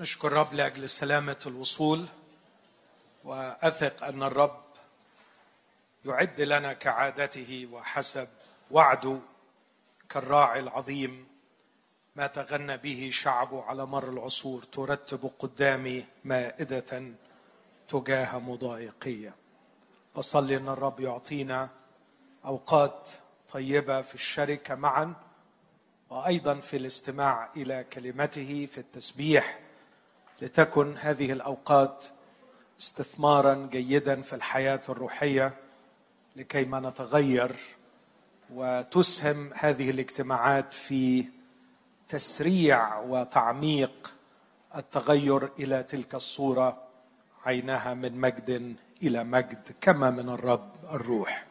نشكر الرب لأجل سلامة الوصول وأثق أن الرب يعد لنا كعادته وحسب وعده كالراعي العظيم ما تغنى به شعبه على مر العصور ترتب قدامي مائدة تجاه مضايقيه بصلي أن الرب يعطينا أوقات طيبة في الشركة معا وأيضا في الاستماع إلى كلمته في التسبيح. لتكن هذه الأوقات استثمارا جيدا في الحياة الروحية لكي ما نتغير وتسهم هذه الاجتماعات في تسريع وتعميق التغير إلى تلك الصورة عينها من مجد إلى مجد كما من الرب الروح.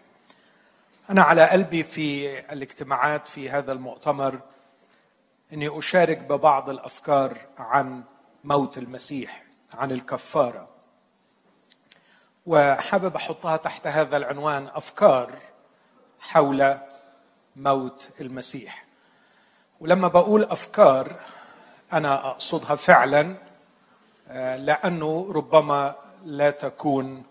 أنا على قلبي في الاجتماعات في هذا المؤتمر إني أشارك ببعض الأفكار عن موت المسيح عن الكفارة. وحابب أحطها تحت هذا العنوان أفكار حول موت المسيح. ولما بقول أفكار أنا أقصدها فعلا آه، لأنه ربما لا تكون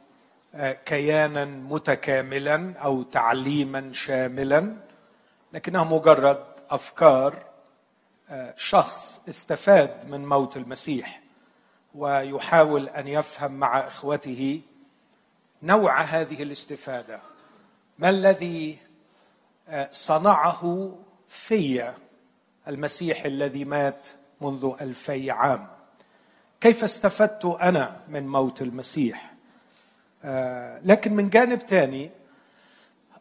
آه، كيانا متكاملا أو تعليما شاملا لكنها مجرد أفكار شخص استفاد من موت المسيح ويحاول أن يفهم مع إخوته نوع هذه الاستفادة. ما الذي آه، صنعه في المسيح الذي مات منذ ألفي عام؟ كيف استفدت أنا من موت المسيح؟ آه، لكن من جانب ثاني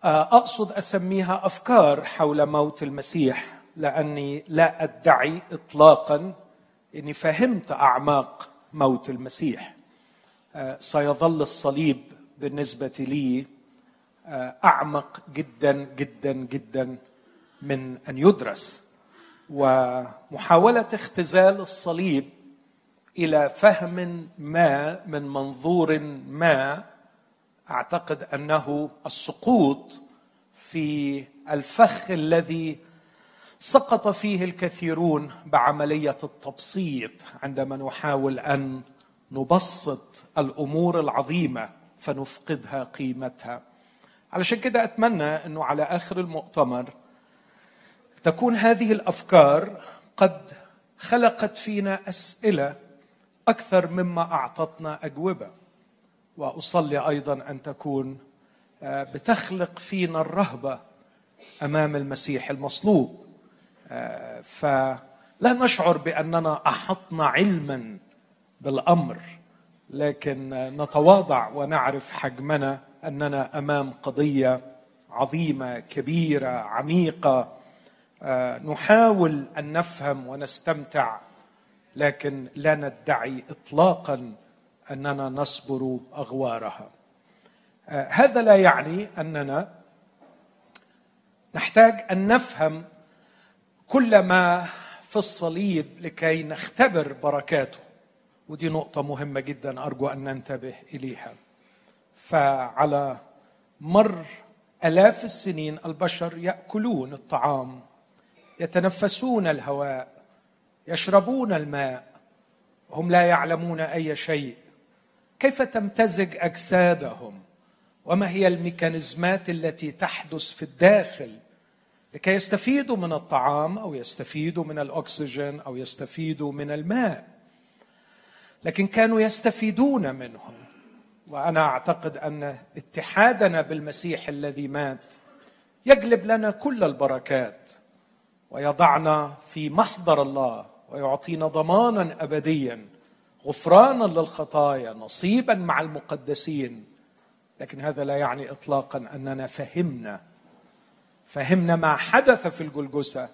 أقصد أسميها أفكار حول موت المسيح. لأني لا أدعي اطلاقا إني فهمت أعماق موت المسيح. آه، سيظل الصليب بالنسبة لي آه، أعمق جدا جدا جدا من أن يدرس. ومحاولة اختزال الصليب إلى فهم ما من منظور ما أعتقد أنه السقوط في الفخ الذي سقط فيه الكثيرون بعملية التبسيط عندما نحاول أن نبسط الأمور العظيمة فنفقدها قيمتها. علشان كده أتمنى أنه على آخر المؤتمر تكون هذه الأفكار قد خلقت فينا أسئلة أكثر مما أعطتنا أجوبة. وأصلي أيضا أن تكون آه، بتخلق فينا الرهبة أمام المسيح المصلوب. فلا نشعر بأننا أحطنا علما بالأمر لكن نتواضع ونعرف حجمنا أننا أمام قضية عظيمة كبيرة عميقة. نحاول أن نفهم ونستمتع لكن لا ندعي اطلاقا أننا نصبر أغوارها. هذا لا يعني أننا نحتاج أن نفهم كل ما في الصليب لكي نختبر بركاته. ودي نقطة مهمة جدا أرجو أن ننتبه إليها. فعلى مر آلاف السنين البشر يأكلون الطعام يتنفسون الهواء يشربون الماء هم لا يعلمون أي شيء. كيف تمتزج أجسادهم؟ وما هي الميكانيزمات التي تحدث في الداخل؟ لكي يستفيدوا من الطعام أو يستفيدوا من الأكسجين أو يستفيدوا من الماء. لكن كانوا يستفيدون منهم. وأنا أعتقد أن اتحادنا بالمسيح الذي مات يجلب لنا كل البركات ويضعنا في محضر الله ويعطينا ضمانا أبديا غفرانا للخطايا نصيبا مع المقدسين. لكن هذا لا يعني اطلاقا أننا فهمنا فهمنا ما حدث في الجلجسة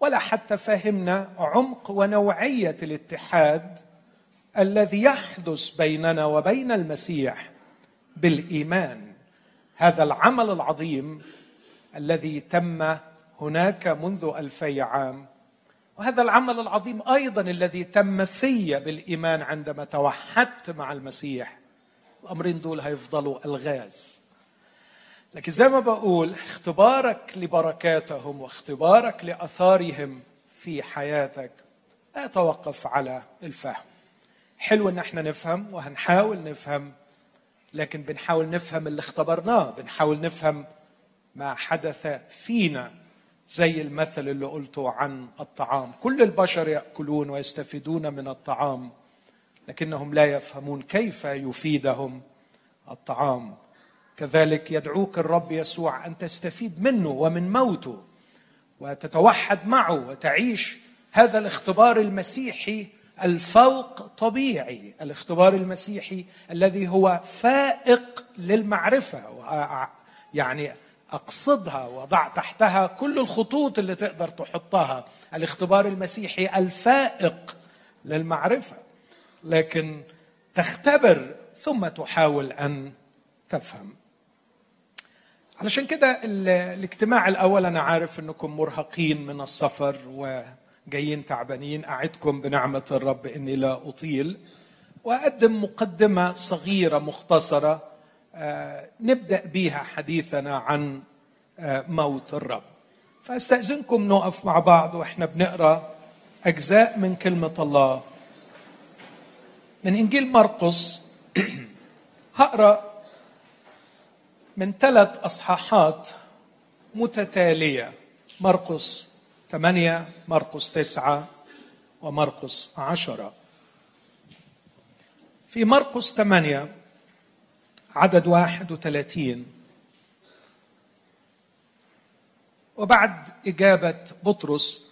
ولا حتى فهمنا عمق ونوعية الاتحاد الذي يحدث بيننا وبين المسيح بالإيمان. هذا العمل العظيم الذي تم هناك منذ ألفي عام وهذا العمل العظيم أيضا الذي تم في بالإيمان عندما توحدت مع المسيح. الأمرين دول هيفضلوا ألغاز. لكن زي ما بقول اختبارك لبركاتهم واختبارك لآثارهم في حياتك لا يتوقف على الفهم. حلو إن إحنا نفهم وهنحاول نفهم لكن بنحاول نفهم اللي اختبرناه بنحاول نفهم ما حدث فينا زي المثل اللي قلته عن الطعام. كل البشر يأكلون ويستفيدون من الطعام لكنهم لا يفهمون كيف يفيدهم الطعام. كذلك يدعوك الرب يسوع أن تستفيد منه ومن موته وتتوحد معه وتعيش هذا الاختبار المسيحي الفوق طبيعي الاختبار المسيحي الذي هو فائق للمعرفة يعني أقصدها وضع تحتها كل الخطوط اللي تقدر تحطها الاختبار المسيحي الفائق للمعرفة. لكن تختبر ثم تحاول أن تفهم. علشان كده الاجتماع الأول أنا عارف إنكم مرهقين من السفر وجايين تعبانين. أعدكم بنعمة الرب إني لا أطيل. وأقدم مقدمة صغيرة مختصرة آه، نبدأ بها حديثنا عن آه، موت الرب. فأستأذنكم نقف مع بعض وإحنا بنقرأ أجزاء من كلمة الله. من إنجيل مرقس هقرأ من ثلاث أصحاحات متتالية. مرقس ثمانية مرقس تسعة ومرقس عشرة. في مرقس ثمانية عدد واحد وثلاثين. وبعد إجابة بطرس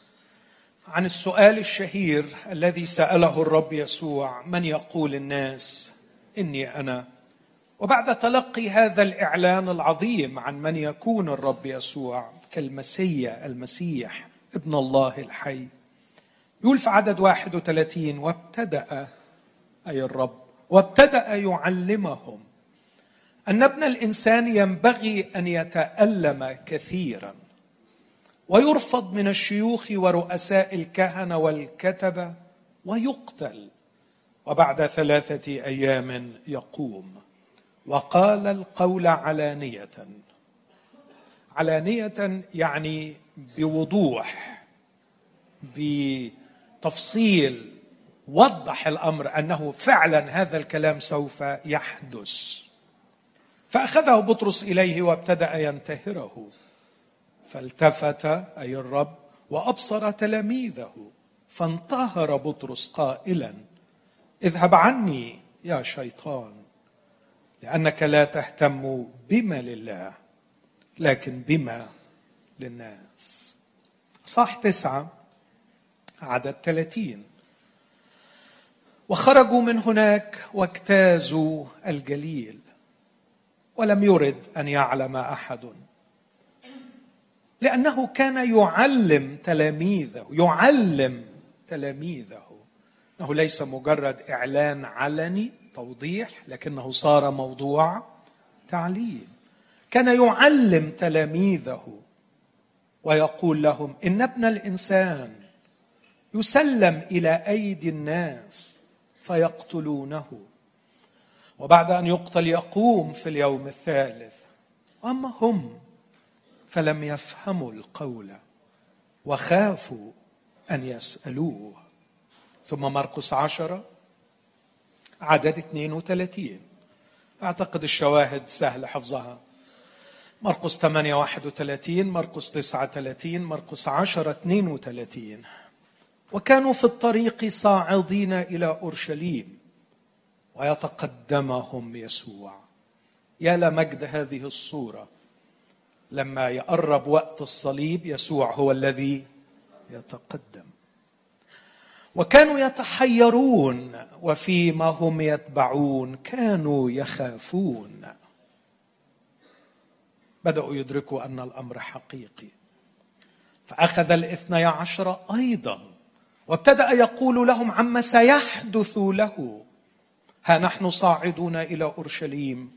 عن السؤال الشهير الذي سأله الرب يسوع من يقول الناس إني أنا؟ وبعد تلقي هذا الإعلان العظيم عن من يكون الرب يسوع كالمسيا المسيح ابن الله الحي. يقول في عدد 31 وابتدأ أي الرب وابتدأ يعلمهم أن ابن الإنسان ينبغي أن يتألم كثيرا ويرفض من الشيوخ ورؤساء الكهنة والكتبة ويقتل وبعد ثلاثة أيام يقوم. وقال القول علانية. علانية يعني بوضوح بتفصيل وضح الأمر أنه فعلا هذا الكلام سوف يحدث. فأخذه بطرس إليه وابتدأ ينتهره. فالتفت أي الرب وأبصر تلاميذه فانتهر بطرس قائلا اذهب عني يا شيطان. لأنك لا تهتم بما لله لكن بما للناس. صح تسعة عدد ثلاثين. وخرجوا من هناك واجتازوا الجليل ولم يرد أن يعلم أحد. لأنه كان يعلم تلاميذه يعلم تلاميذه. إنه ليس مجرد إعلان علني توضيح لكنه صار موضوع تعليم. كان يعلم تلاميذه ويقول لهم إن ابن الإنسان يسلم إلى أيدي الناس فيقتلونه. وبعد أن يقتل يقوم في اليوم الثالث. واما هم فلم يفهموا القول وخافوا أن يسألوه. ثم مرقس عشرة عدد 32 أعتقد الشواهد سهل حفظها. مرقس 8 31 مرقس 9 30 مرقس 10 32 وكانوا في الطريق صاعدين إلى أورشليم. ويتقدمهم يسوع. يا لمجد هذه الصورة. لما يقرب وقت الصليب يسوع هو الذي يتقدم. وكانوا يتحيرون وفيما هم يتبعون كانوا يخافون. بدأوا يدركوا أن الأمر حقيقي. فأخذ الاثني عشر أيضا وابتدأ يقول لهم عما سيحدث له. ها نحن صاعدون إلى أورشليم.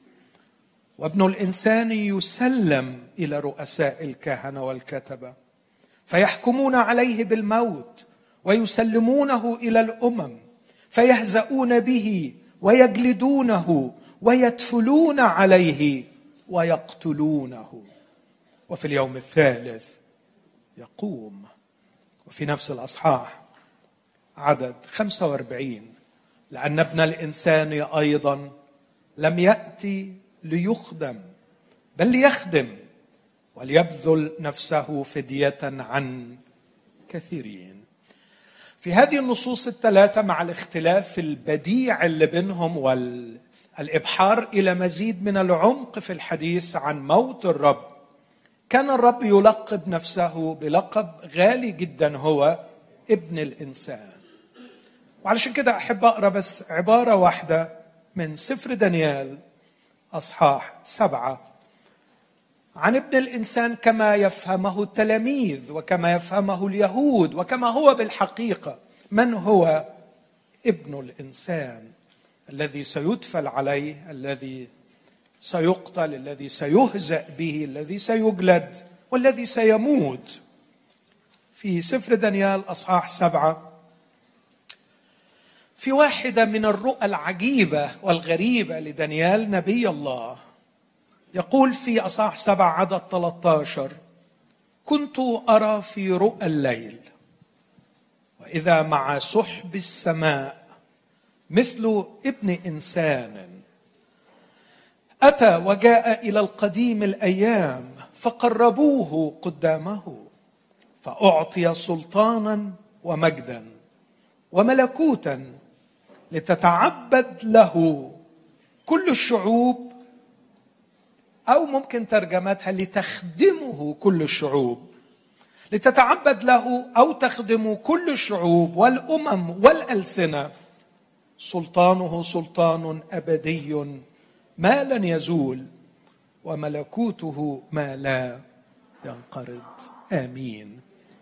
وابن الإنسان يسلم إلى رؤساء الكهنة والكتبة. فيحكمون عليه بالموت. ويسلمونه إلى الأمم فيهزؤون به ويجلدونه ويدفلون عليه ويقتلونه. وفي اليوم الثالث يقوم وفي نفس الأصحاح عدد 45 لأن ابن الإنسان أيضا لم يأتي ليخدم بل ليخدم وليبذل نفسه فدية عن كثيرين. في هذه النصوص الثلاثة مع الاختلاف البديع اللي بينهم والإبحار إلى مزيد من العمق في الحديث عن موت الرب. كان الرب يلقب نفسه بلقب غالي جدا هو ابن الإنسان. وعلشان كده أحب أقرأ بس عبارة واحدة من سفر دانيال أصحاح سبعة. عن ابن الإنسان كما يفهمه التلاميذ وكما يفهمه اليهود وكما هو بالحقيقة. من هو ابن الإنسان الذي سيدفل عليه الذي سيقتل الذي سيهزأ به الذي سيجلد والذي سيموت؟ في سفر دانيال أصحاح سبعة في واحدة من الرؤى العجيبة والغريبة لدانيال نبي الله يقول في أصحاح سبعة عدد 13 كنت أرى في رؤى الليل وإذا مع سحب السماء مثل ابن إنسان أتى وجاء إلى القديم الأيام فقربوه قدامه فأعطي سلطانا ومجدا وملكوتا لتتعبد له كل الشعوب أو ممكن ترجمتها لتخدمه كل الشعوب. لتتعبد له أو تخدم كل الشعوب والأمم والألسنة. سلطانه سلطان أبدي ما لن يزول وملكوته ما لا ينقرض. آمين.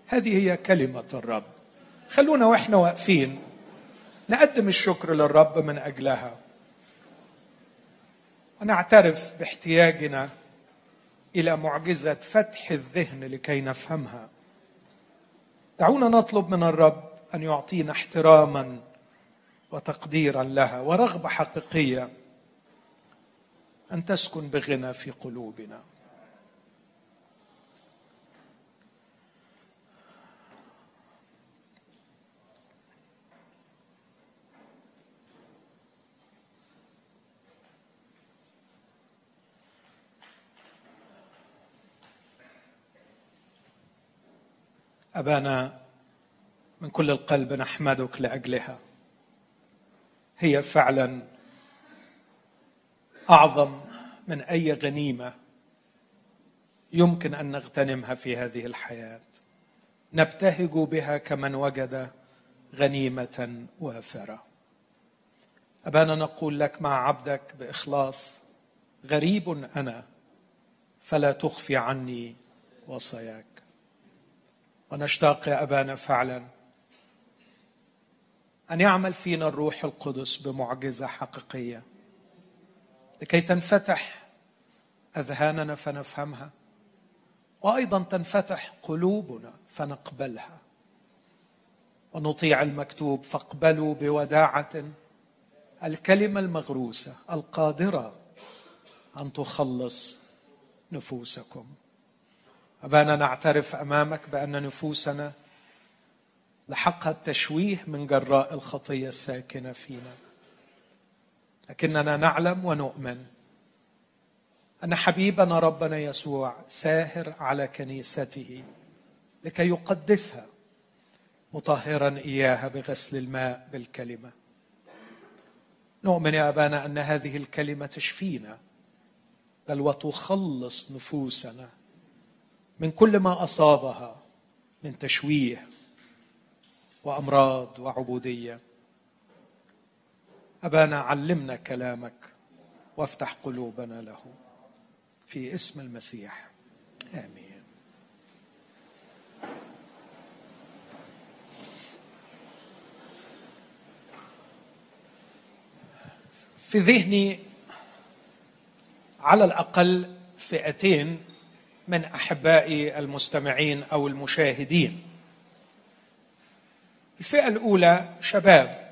هذه هي كلمة الرب. خلونا وإحنا واقفين. نقدم الشكر للرب من أجلها. ونعترف باحتياجنا إلى معجزة فتح الذهن لكي نفهمها. دعونا نطلب من الرب أن يعطينا احتراما وتقديرا لها ورغبة حقيقية أن تسكن بغنى في قلوبنا. أبانا من كل القلب نحمدك لأجلها. هي فعلا أعظم من أي غنيمة يمكن أن نغتنمها في هذه الحياة. نبتهج بها كمن وجد غنيمة وافرة. أبانا نقول لك مع عبدك بإخلاص غريب أنا فلا تخفي عني وصاياك. ونشتاق يا أبانا فعلا. أن يعمل فينا الروح القدس بمعجزة حقيقية. لكي تنفتح أذهاننا فنفهمها. وأيضا تنفتح قلوبنا فنقبلها. ونطيع المكتوب فاقبلوا بوداعة الكلمة المغروسة القادرة أن تخلص نفوسكم. أبانا نعترف أمامك بأن نفوسنا لحقها التشويه من جراء الخطية الساكنة فينا. لكننا نعلم ونؤمن أن حبيبنا ربنا يسوع ساهر على كنيسته لكي يقدسها مطهرا إياها بغسل الماء بالكلمة. نؤمن يا أبانا أن هذه الكلمة تشفينا بل وتخلص نفوسنا من كل ما أصابها من تشويه وأمراض وعبودية. أبانا علمنا كلامك وافتح قلوبنا له في اسم المسيح. آمين. في ذهني على الأقل فئتين من احبائي المستمعين أو المشاهدين. الفئة الأولى شباب.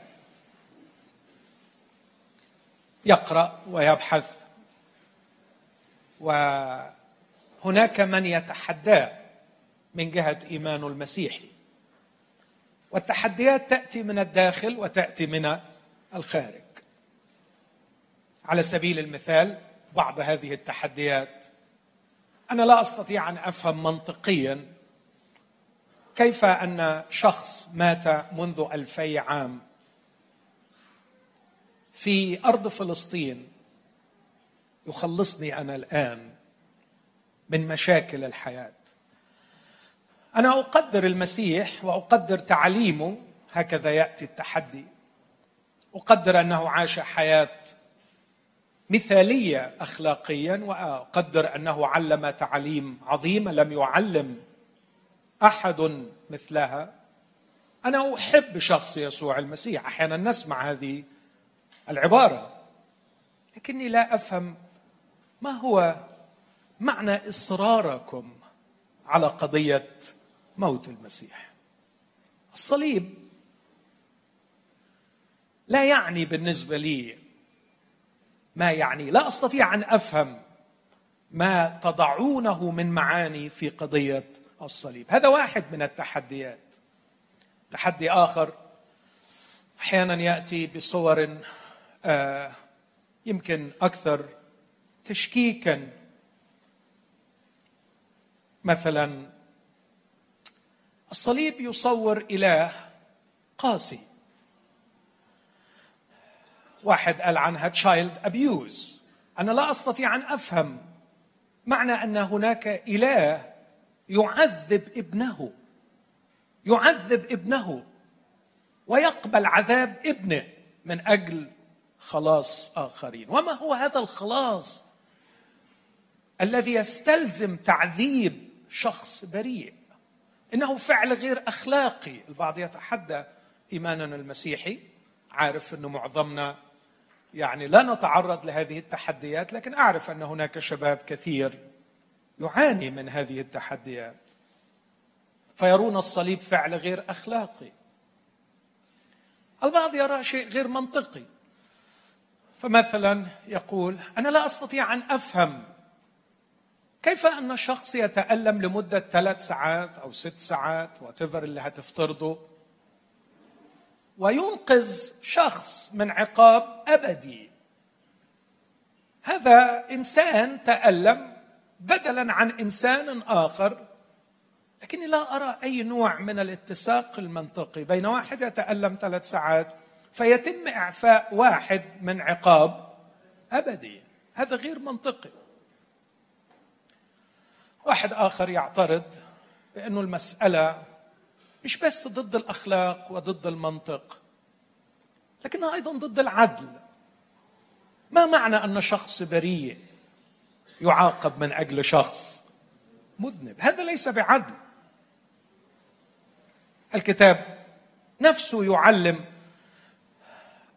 يقرأ ويبحث. وهناك من يتحداه من جهة ايمانه المسيحي والتحديات تأتي من الداخل وتأتي من الخارج. على سبيل المثال بعض هذه التحديات أنا لا أستطيع أن أفهم منطقيا كيف أن شخص مات منذ ألفي عام في أرض فلسطين يخلصني أنا الآن من مشاكل الحياة. أنا أقدر المسيح وأقدر تعليمه هكذا يأتي التحدي. أقدر أنه عاش حياة مثالية اخلاقيا وأقدر أنه علم تعاليم عظيمه لم يعلم أحد مثلها. أنا أحب شخص يسوع المسيح أحيانا نسمع هذه العبارة لكني لا أفهم ما هو معنى إصراركم على قضية موت المسيح. الصليب لا يعني بالنسبة لي ما يعني لا أستطيع أن أفهم ما تضعونه من معاني في قضية الصليب. هذا واحد من التحديات. تحدي آخر أحيانا يأتي بصور آه، يمكن أكثر تشكيكا. مثلا الصليب يصور إله قاسي. واحد قال عنها child abuse أنا لا أستطيع أن أفهم معنى أن هناك إله يعذب ابنه يعذب ابنه ويقبل عذاب ابنه من أجل خلاص آخرين. وما هو هذا الخلاص الذي يستلزم تعذيب شخص بريء؟ إنه فعل غير أخلاقي. البعض يتحدى إيماننا المسيحي عارف إنه معظمنا يعني لا نتعرض لهذه التحديات لكن أعرف أن هناك شباب كثير يعاني من هذه التحديات فيرون الصليب فعل غير أخلاقي. البعض يرى شيء غير منطقي. فمثلا يقول أنا لا أستطيع أن أفهم كيف أن شخص يتألم لمدة ثلاث ساعات أو ست ساعات واتفر اللي هتفترضه. وينقذ شخص من عقاب أبدي. هذا إنسان تألم بدلا عن إنسان آخر لكني لا أرى أي نوع من الاتساق المنطقي بين واحد يتألم ثلاث ساعات فيتم إعفاء واحد من عقاب أبدي. هذا غير منطقي. واحد آخر يعترض بانه المسألة مش بس ضد الأخلاق وضد المنطق لكنها أيضا ضد العدل. ما معنى أن شخص بريء يعاقب من أجل شخص مذنب؟ هذا ليس بعدل. الكتاب نفسه يعلم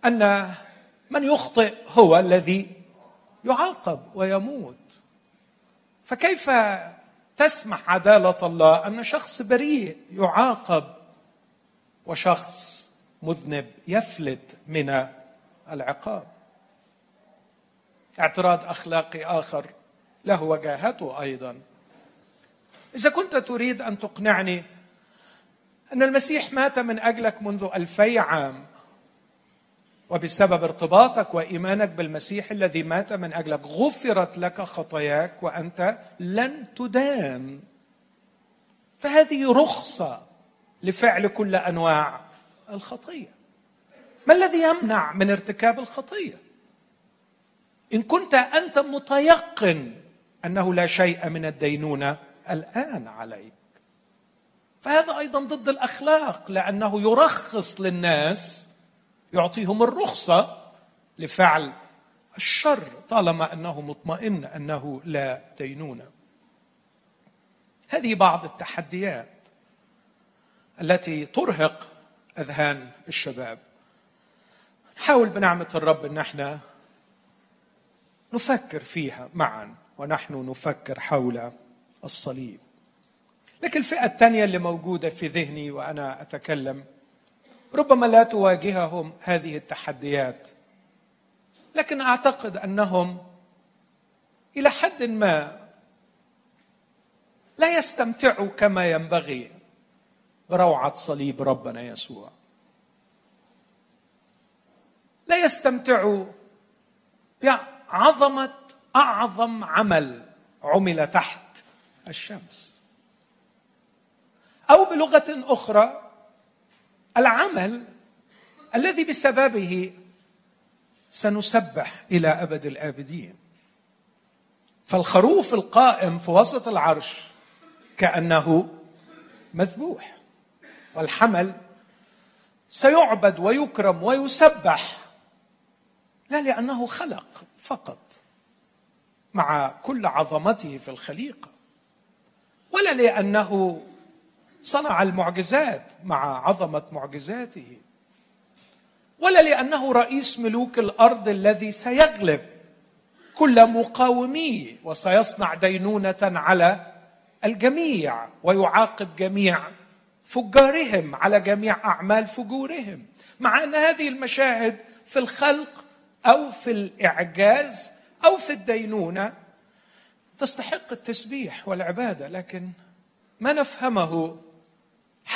أن من يخطئ هو الذي يعاقب ويموت. فكيف تسمح عدالة الله أن شخص بريء يعاقب وشخص مذنب يفلت من العقاب. اعتراض أخلاقي آخر له وجاهته أيضا. إذا كنت تريد أن تقنعني أن المسيح مات من أجلك منذ ألفي عام وبسبب ارتباطك وإيمانك بالمسيح الذي مات من أجلك غفرت لك خطاياك وأنت لن تدان. فهذه رخصة لفعل كل أنواع الخطية. ما الذي يمنع من ارتكاب الخطية؟ إن كنت أنت متيقن أنه لا شيء من الدينونة الآن عليك. فهذا أيضا ضد الأخلاق لأنه يرخص للناس يعطيهم الرخصة لفعل الشر طالما أنه مطمئن أنه لا دينونة. هذه بعض التحديات التي ترهق أذهان الشباب. نحاول بنعمة الرب أن إحنا نفكر فيها معا ونحن نفكر حول الصليب. لكن الفئة الثانية اللي موجودة في ذهني وأنا أتكلم ربما لا تواجههم هذه التحديات. لكن أعتقد أنهم إلى حد ما لا يستمتعوا كما ينبغي بروعه صليب ربنا يسوع. لا يستمتعوا بعظمة أعظم عمل عمل تحت الشمس. أو بلغة أخرى العمل الذي بسببه سنسبح إلى أبد الآبدين. فالخروف القائم في وسط العرش كأنه مذبوح والحمل سيعبد ويكرم ويسبح لا لأنه خلق فقط مع كل عظمته في الخليقة ولا لأنه صنع المعجزات مع عظمة معجزاته. ولا لأنه رئيس ملوك الأرض الذي سيغلب كل مقاوميه وسيصنع دينونة على الجميع ويعاقب جميع فجارهم على جميع أعمال فجورهم. مع أن هذه المشاهد في الخلق أو في الإعجاز أو في الدينونة تستحق التسبيح والعبادة لكن ما نفهمه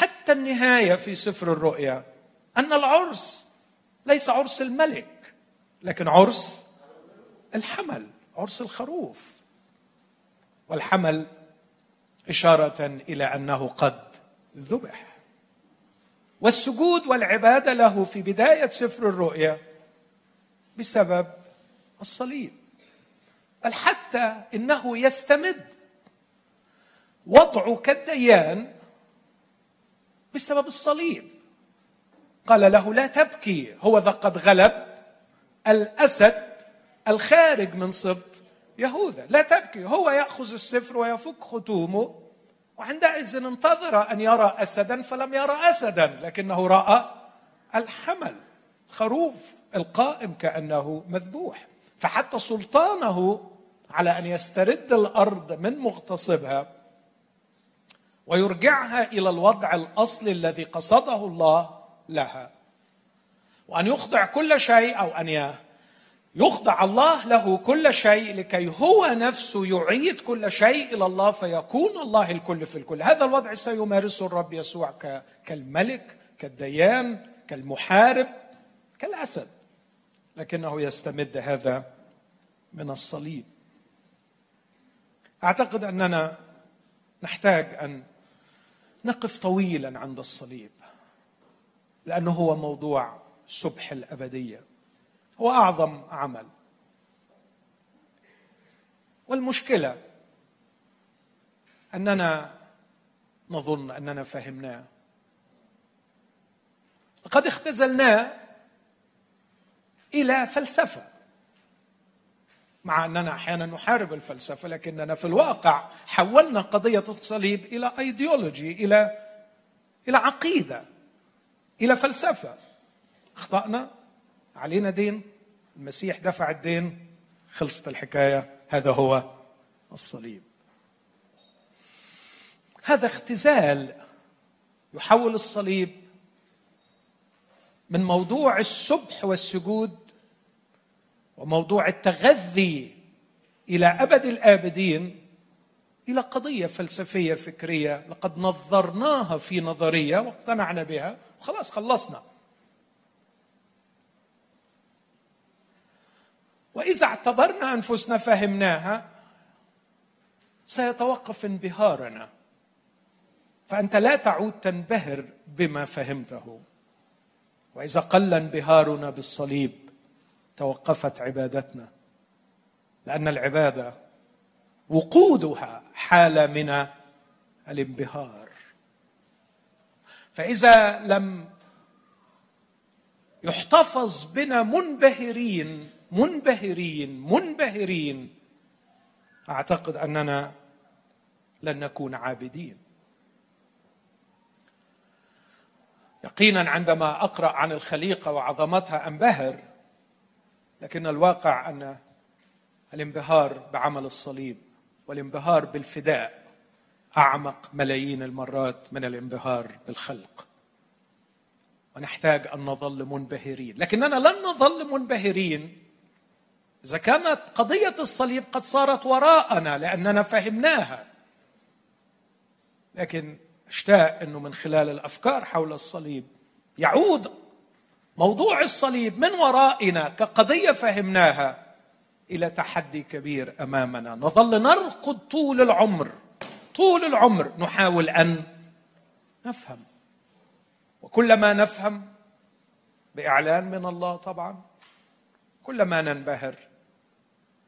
حتى النهاية في سفر الرؤيا. أن العرس ليس عرس الملك لكن عرس الحمل عرس الخروف. والحمل إشارة إلى أنه قد ذبح. والسجود والعبادة له في بداية سفر الرؤيا بسبب الصليب. بل حتى إنه يستمد وضعه كالديان بسبب الصليب. قال له لا تبكي هو ذا قد غلب الأسد الخارج من سبط يهوذا. لا تبكي هو يأخذ السفر ويفك ختومه وعندئذ انتظر أن يرى اسدا فلم يرى اسدا لكنه رأى الحمل خروف القائم كأنه مذبوح. فحتى سلطانه على أن يسترد الأرض من مغتصبها ويرجعها إلى الوضع الاصلي الذي قصده الله لها. وأن يخضع كل شيء أو أن يخضع الله له كل شيء لكي هو نفسه يعيد كل شيء إلى الله فيكون الله الكل في الكل. هذا الوضع سيمارسه الرب يسوع كالملك كالديان كالمحارب كالأسد. لكنه يستمد هذا من الصليب. أعتقد أننا نحتاج أن نقف طويلا عند الصليب لأنه هو موضوع سبح الأبدية هو أعظم عمل. والمشكلة أننا نظن أننا فهمناه. لقد اختزلناه إلى فلسفة. مع أننا أحيانا نحارب الفلسفة لكننا في الواقع حولنا قضية الصليب إلى ايديولوجي إلى إلى عقيدة إلى فلسفة. أخطأنا؟ علينا دين؟ المسيح دفع الدين؟ خلصت الحكاية. هذا هو الصليب. هذا اختزال يحول الصليب من موضوع السبح والسجود وموضوع التغذي إلى أبد الآبدين إلى قضية فلسفية فكرية لقد نظرناها في نظرية واقتنعنا بها وخلاص خلصنا. وإذا اعتبرنا أنفسنا فهمناها سيتوقف انبهارنا. فأنت لا تعود تنبهر بما فهمته. وإذا قل انبهارنا بالصليب توقفت عبادتنا لأن العبادة وقودها حاله من الانبهار. فإذا لم يحتفظ بنا منبهرين منبهرين منبهرين أعتقد أننا لن نكون عابدين. يقينا عندما أقرأ عن الخليقة وعظمتها أنبهر لكن الواقع أن الانبهار بعمل الصليب والانبهار بالفداء أعمق ملايين المرات من الانبهار بالخلق. ونحتاج أن نظل منبهرين. لكننا لن نظل منبهرين إذا كانت قضية الصليب قد صارت وراءنا لأننا فهمناها. لكن أشتاق إنه من خلال الأفكار حول الصليب يعود موضوع الصليب من ورائنا كقضية فهمناها إلى تحدي كبير أمامنا. نظل نرقد طول العمر طول العمر نحاول أن نفهم. وكلما نفهم بإعلان من الله طبعا كلما ننبهر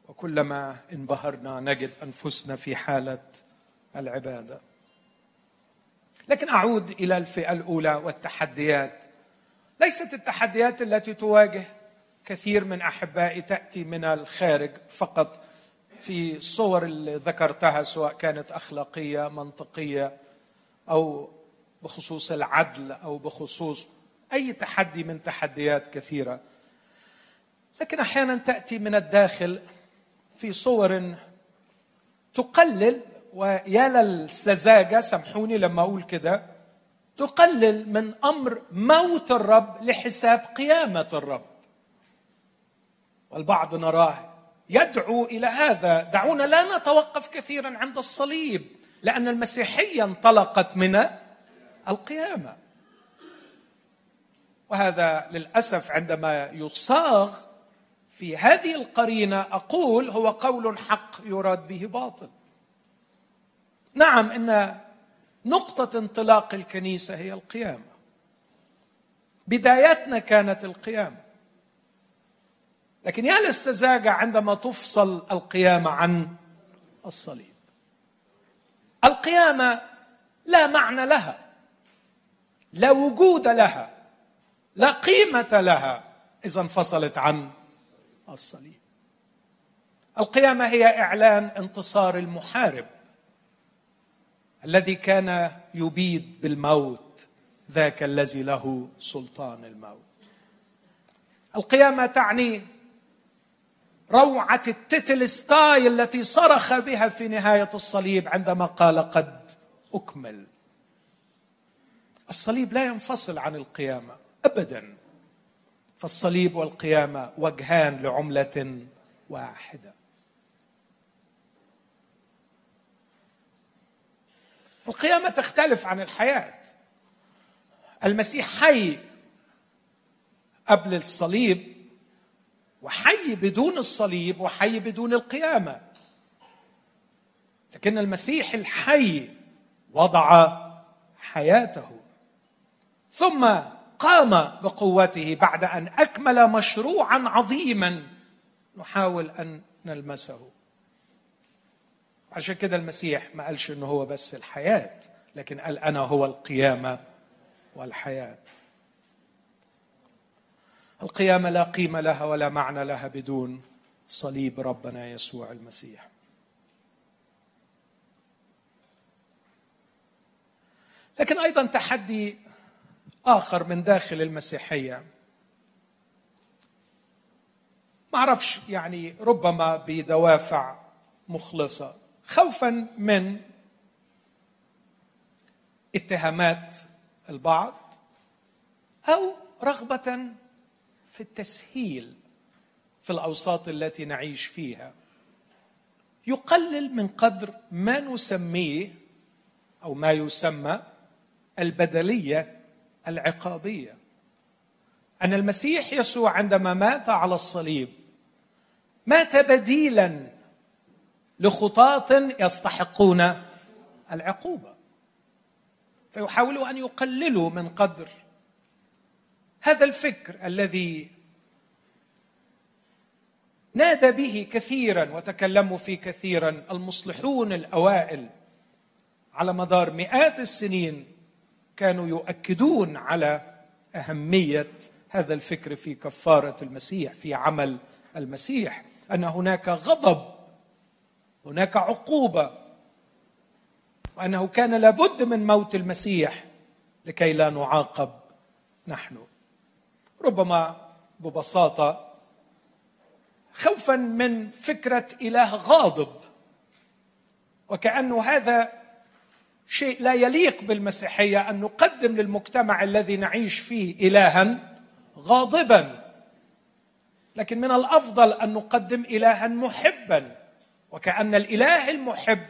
وكلما انبهرنا نجد أنفسنا في حالة العبادة. لكن أعود إلى الفئة الأولى والتحديات. ليست التحديات التي تواجه كثير من أحبائي تأتي من الخارج فقط في الصور اللي ذكرتها سواء كانت أخلاقية منطقية أو بخصوص العدل أو بخصوص أي تحدي من تحديات كثيرة. لكن أحيانا تأتي من الداخل في صور تقلل ويا للسذاجة سامحوني لما أقول كده تقلل من أمر موت الرب لحساب قيامة الرب. والبعض نراه يدعو إلى هذا. دعونا لا نتوقف كثيرا عند الصليب لأن المسيحية انطلقت من القيامة. وهذا للأسف عندما يصاغ في هذه القرينة أقول هو قول حق يراد به باطل. نعم إن نقطة انطلاق الكنيسة هي القيامة. بدايتنا كانت القيامة. لكن يا للسذاجه عندما تفصل القيامة عن الصليب. القيامة لا معنى لها لا وجود لها لا قيمة لها إذا انفصلت عن الصليب. القيامة هي إعلان انتصار المحارب. الذي كان يبيد بالموت ذاك الذي له سلطان الموت. القيامة تعني روعة التتلستاي التي صرخ بها في نهاية الصليب عندما قال قد أكمل. الصليب لا ينفصل عن القيامة ابدا. فالصليب والقيامة وجهان لعملة واحدة. القيامة تختلف عن الحياة. المسيح حي قبل الصليب وحي بدون الصليب وحي بدون القيامة. لكن المسيح الحي وضع حياته. ثم قام بقوته بعد أن أكمل مشروعا عظيما. نحاول أن نلمسه. عشان كده المسيح ما قالش إنه هو بس الحياة لكن قال أنا هو القيامة والحياة. القيامة لا قيمة لها ولا معنى لها بدون صليب ربنا يسوع المسيح. لكن أيضا تحدي آخر من داخل المسيحية. ما أعرفش يعني ربما بدوافع مخلصة. خوفا من اتهامات البعض أو رغبة في التسهيل في الأوساط التي نعيش فيها. يقلل من قدر ما نسميه أو ما يسمى البدلية العقابية. أن المسيح يسوع عندما مات على الصليب مات بديلا لخطاة يستحقون العقوبة. فيحاولوا أن يقللوا من قدر هذا الفكر الذي نادى به كثيرا وتكلموا فيه كثيرا المصلحون الأوائل على مدار مئات السنين كانوا يؤكدون على أهمية هذا الفكر في كفارة المسيح في عمل المسيح. أن هناك غضب هناك عقوبة وأنه كان لابد من موت المسيح لكي لا نعاقب نحن. ربما ببساطة خوفا من فكرة إله غاضب وكأنه هذا شيء لا يليق بالمسيحية أن نقدم للمجتمع الذي نعيش فيه الها غاضبا. لكن من الأفضل أن نقدم الها محبا. وكأن الإله المحب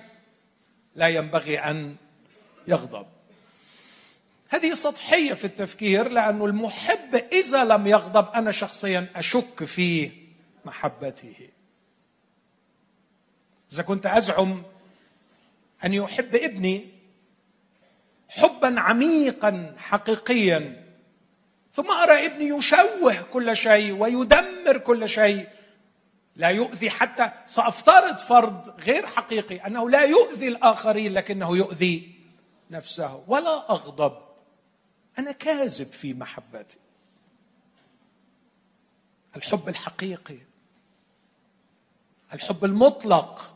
لا ينبغي أن يغضب. هذه سطحية في التفكير لأنه المحب إذا لم يغضب أنا شخصيا أشك في محبته. إذا كنت أزعم أن يحب ابني حبا عميقا حقيقيا ثم أرى ابني يشوه كل شيء ويدمر كل شيء لا يؤذي حتى سأفترض فرض غير حقيقي أنه لا يؤذي الآخرين لكنه يؤذي نفسه ولا أغضب. أنا كاذب في محبتي. الحب الحقيقي. الحب المطلق.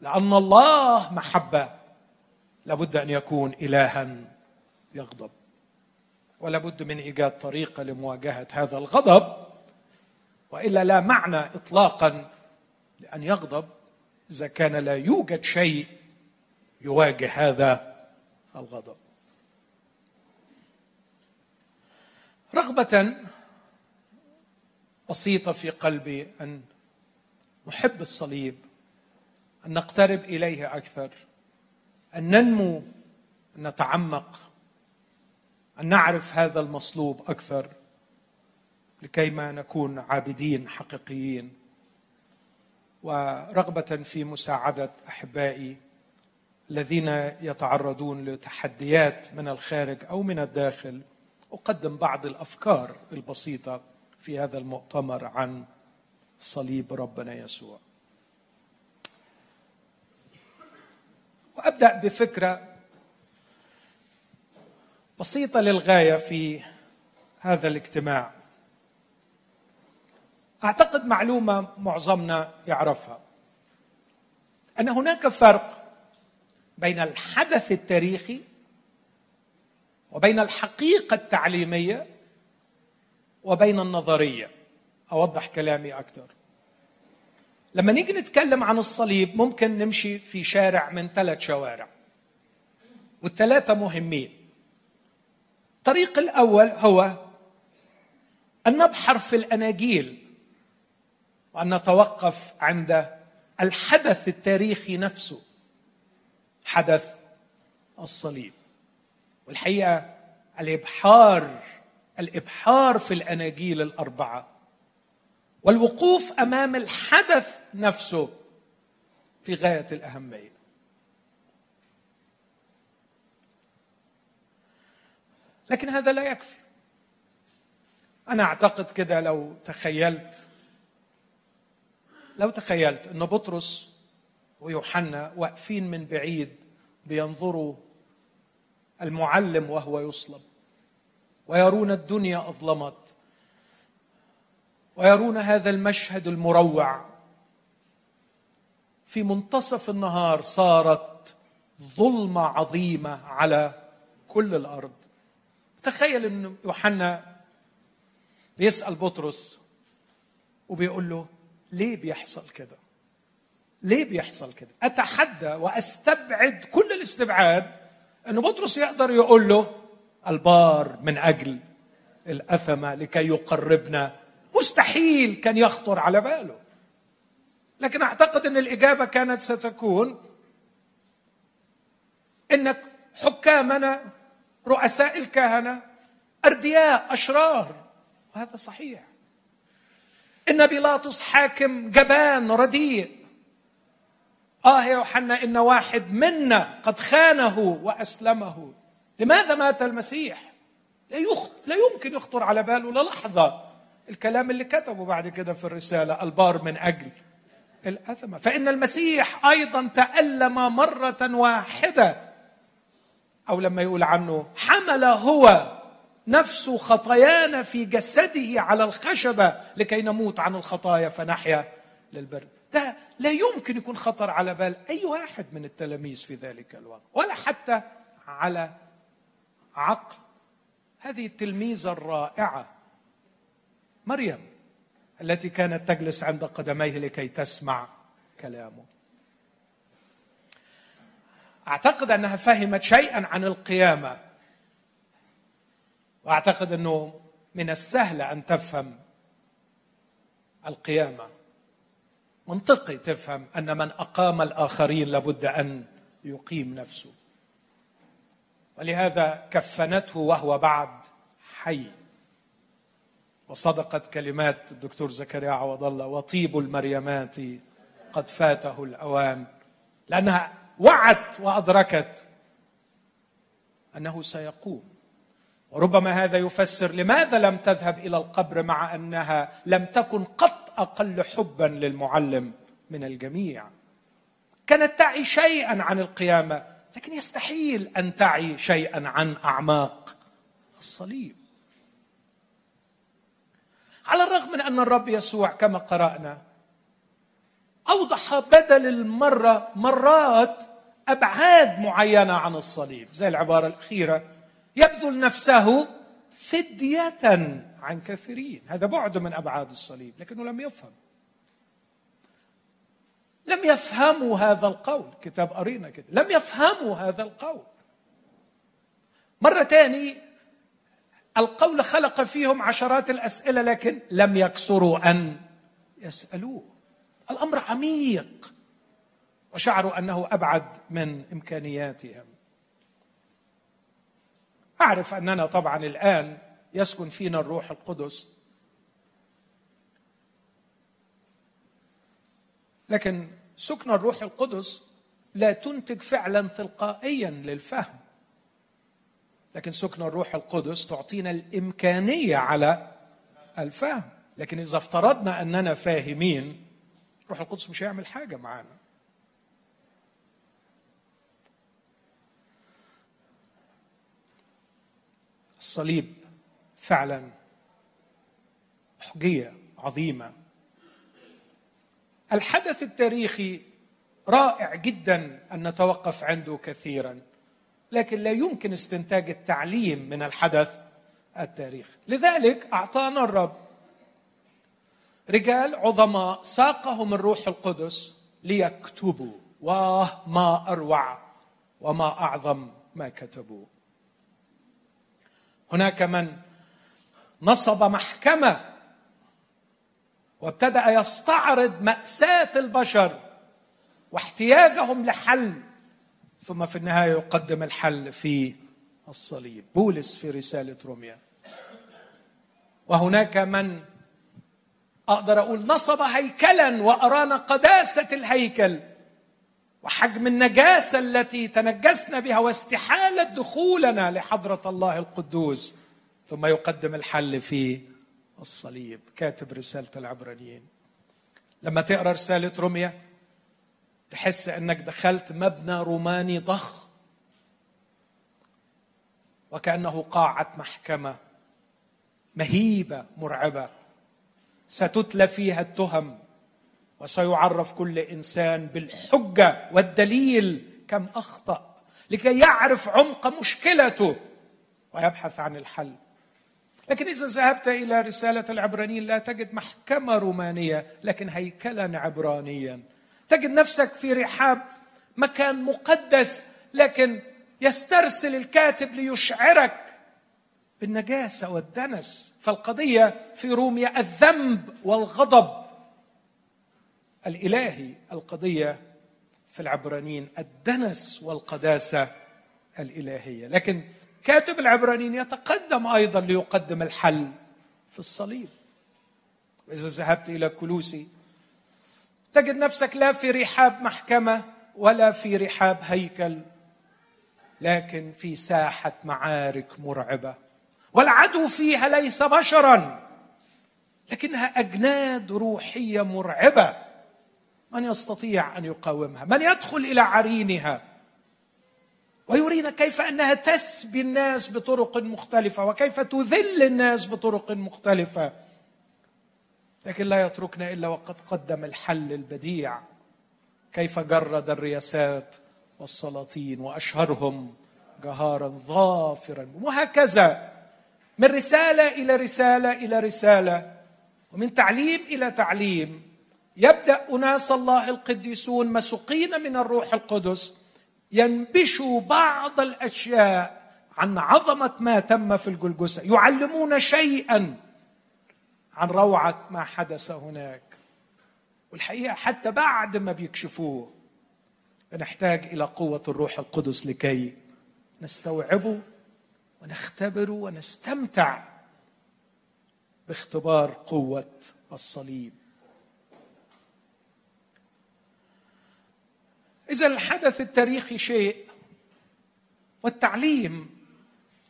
لأن الله محبة. لابد أن يكون الها يغضب. ولا بد من إيجاد طريقة لمواجهة هذا الغضب. وإلا لا معنى اطلاقا لأن يغضب إذا كان لا يوجد شيء يواجه هذا الغضب. رغبة بسيطة في قلبي أن نحب الصليب أن نقترب إليه أكثر أن ننمو أن نتعمق أن نعرف هذا المصلوب أكثر. لكي ما نكون عابدين حقيقيين ورغبة في مساعدة أحبائي الذين يتعرضون لتحديات من الخارج أو من الداخل. أقدم بعض الأفكار البسيطة في هذا المؤتمر عن صليب ربنا يسوع. وأبدأ بفكرة بسيطة للغاية في هذا الاجتماع. أعتقد معلومة معظمنا يعرفها. أن هناك فرق بين الحدث التاريخي وبين الحقيقة التعليمية وبين النظرية. أوضح كلامي أكثر. لما نيجي نتكلم عن الصليب ممكن نمشي في شارع من ثلاث شوارع والثلاثة مهمين. الطريق الأول هو أن نبحر في الأناجيل. وان نتوقف عند الحدث التاريخي نفسه حدث الصليب. والحقيقة الإبحار الإبحار في الأناجيل الأربعة والوقوف أمام الحدث نفسه في غاية الأهمية. لكن هذا لا يكفي. أنا أعتقد كده لو تخيلت لو تخيلت ان بطرس ويوحنا واقفين من بعيد بينظروا المعلم وهو يصلب ويرون الدنيا أظلمت ويرون هذا المشهد المروع. في منتصف النهار صارت ظلمة عظيمة على كل الأرض. تخيل إن يوحنا بيسأل بطرس وبيقول له ليه بيحصل كده؟ ليه بيحصل كده؟ أتحدى وأستبعد كل الاستبعاد إن بطرس يقدر يقول له البار من أجل الاثمه لكي يقربنا. مستحيل كان يخطر على باله. لكن أعتقد إن الإجابة كانت ستكون إنك حكامنا رؤساء الكهنة أردياء أشرار. وهذا صحيح. إن بيلاطس حاكم جبان رديء. آه يا يوحنا إن واحد منا قد خانه وأسلمه. لماذا مات المسيح؟ لا, يخ... لا يمكن يخطر على باله للحظه الكلام اللي كتبه بعد كده في الرسالة البار من أجل الاثمه فإن المسيح أيضا تألم مرة واحدة. أو لما يقول عنه حمل هو نفس خطايانا في جسده على الخشبة لكي نموت عن الخطايا فنحيا للبر. ده لا يمكن يكون خطر على بال أي واحد من التلاميذ في ذلك الوقت ولا حتى على عقل. هذه التلميذة الرائعة مريم التي كانت تجلس عند قدميه لكي تسمع كلامه. أعتقد أنها فهمت شيئا عن القيامة. وأعتقد أنه من السهل أن تفهم القيامة. منطقي تفهم أن من أقام الآخرين لابد أن يقيم نفسه. ولهذا كفنته وهو بعد حي. وصدقت كلمات الدكتور زكريا عوض الله وطيب المريمات قد فاته الأوان. لأنها وعت وأدركت أنه سيقوم. وربما هذا يفسر لماذا لم تذهب إلى القبر مع أنها لم تكن قط أقل حبا للمعلم من الجميع. كانت تعي شيئا عن القيامة لكن يستحيل أن تعي شيئا عن أعماق الصليب. على الرغم من أن الرب يسوع كما قرأنا أوضح بدل المرة مرات أبعاد معينة عن الصليب زي العبارة الأخيرة يبذل نفسه فدية عن كثيرين. هذا بعد من أبعاد الصليب لكنه لم يفهم. لم يفهموا هذا القول. كتاب قرينا كده. لم يفهموا هذا القول. مرة تاني القول خلق فيهم عشرات الأسئلة لكن لم يكسروا أن يسألوه. الأمر عميق وشعروا أنه أبعد من إمكانياتهم. أعرف أننا طبعا الآن يسكن فينا الروح القدس. لكن سكن الروح القدس لا تنتج فعلا تلقائيا للفهم. لكن سكن الروح القدس تعطينا الإمكانية على الفهم. لكن إذا افترضنا أننا فاهمين الروح القدس مش هيعمل حاجة معانا. الصليب فعلا. حجيه عظيمة. الحدث التاريخي رائع جدا أن نتوقف عنده كثيرا لكن لا يمكن استنتاج التعليم من الحدث التاريخي. لذلك أعطانا الرب رجال عظماء ساقهم الروح القدس ليكتبوا. واه ما أروع وما أعظم ما كتبوا. هناك من نصب محكمة وابتدأ يستعرض مأساة البشر واحتياجهم لحل ثم في النهاية يقدم الحل في الصليب. بولس في رسالة روميا. وهناك من أقدر أقول نصب هيكلا وارانا قداسة الهيكل. وحجم النجاسة التي تنجسنا بها واستحالة دخولنا لحضرة الله القدوس ثم يقدم الحل في الصليب. كاتب رسالة العبرانيين. لما تقرأ رسالة روميا تحس أنك دخلت مبنى روماني ضخم وكأنه قاعة محكمة مهيبة مرعبة. ستتلى فيها التهم. وسيعرف كل إنسان بالحجة والدليل كم أخطأ لكي يعرف عمق مشكلته ويبحث عن الحل. لكن إذا ذهبت إلى رسالة العبرانيين لا تجد محكمة رومانية لكن هيكلا عبرانيا. تجد نفسك في رحاب مكان مقدس لكن يسترسل الكاتب ليشعرك بالنجاسة والدنس. فالقضية في روميا الذنب والغضب. الإلهي القضية في العبرانيين الدنس والقداسة الإلهية. لكن كاتب العبرانيين يتقدم أيضا ليقدم الحل في الصليب. وإذا ذهبت إلى كلوسي تجد نفسك لا في رحاب محكمة ولا في رحاب هيكل لكن في ساحة معارك مرعبة. والعدو فيها ليس بشرا لكنها أجناد روحية مرعبة. من يستطيع أن يقاومها؟ من يدخل إلى عرينها؟ ويرينا كيف أنها تسبي الناس بطرق مختلفة وكيف تذل الناس بطرق مختلفة. لكن لا يتركنا إلا وقد قدم الحل البديع. كيف جرد الرياسات والسلاطين وأشهرهم جهارا ظافرا. وهكذا من رسالة إلى رسالة إلى رسالة ومن تعليم إلى تعليم. يبدأ أناس الله القديسون مسوقين من الروح القدس ينبشوا بعض الأشياء عن عظمة ما تم في الجلجسة يعلمون شيئا عن روعة ما حدث هناك. والحقيقة حتى بعد ما بيكشفوه بنحتاج إلى قوة الروح القدس لكي نستوعبه ونختبره ونستمتع باختبار قوة الصليب. إذا الحدث التاريخي شيء والتعليم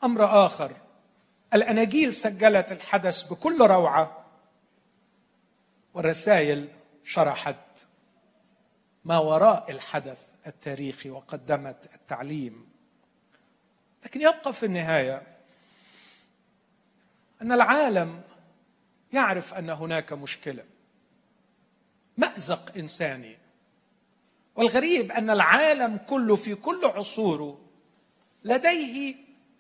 أمر آخر. الأناجيل سجلت الحدث بكل روعة والرسائل شرحت ما وراء الحدث التاريخي وقدمت التعليم. لكن يبقى في النهاية أن العالم يعرف أن هناك مشكلة. مأزق إنساني. والغريب أن العالم كله في كل عصوره لديه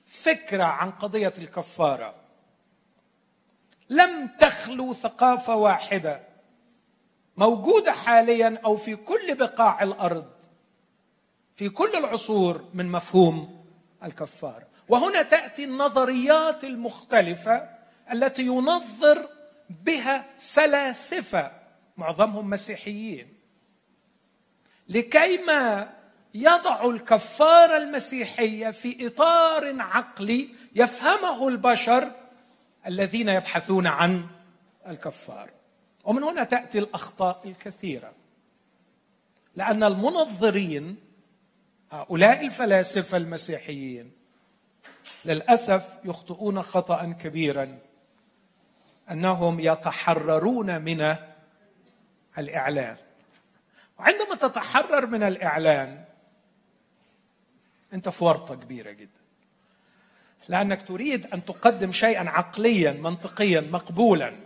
فكرة عن قضية الكفارة. لم تخلو ثقافة واحدة موجودة حاليا أو في كل بقاع الأرض في كل العصور من مفهوم الكفارة. وهنا تأتي النظريات المختلفة التي ينظر بها فلاسفة معظمهم مسيحيين. لكيما يضع الكفاره المسيحية في إطار عقلي يفهمه البشر الذين يبحثون عن الكفاره ومن هنا تأتي الأخطاء الكثيرة. لأن المنظرين هؤلاء الفلاسفة المسيحيين للأسف يخطئون خطأ كبيرا أنهم يتحررون من الاعلان وعندما تتحرر من الإعلان أنت في ورطة كبيرة جدا. لأنك تريد أن تقدم شيئا عقليا منطقيا مقبولا.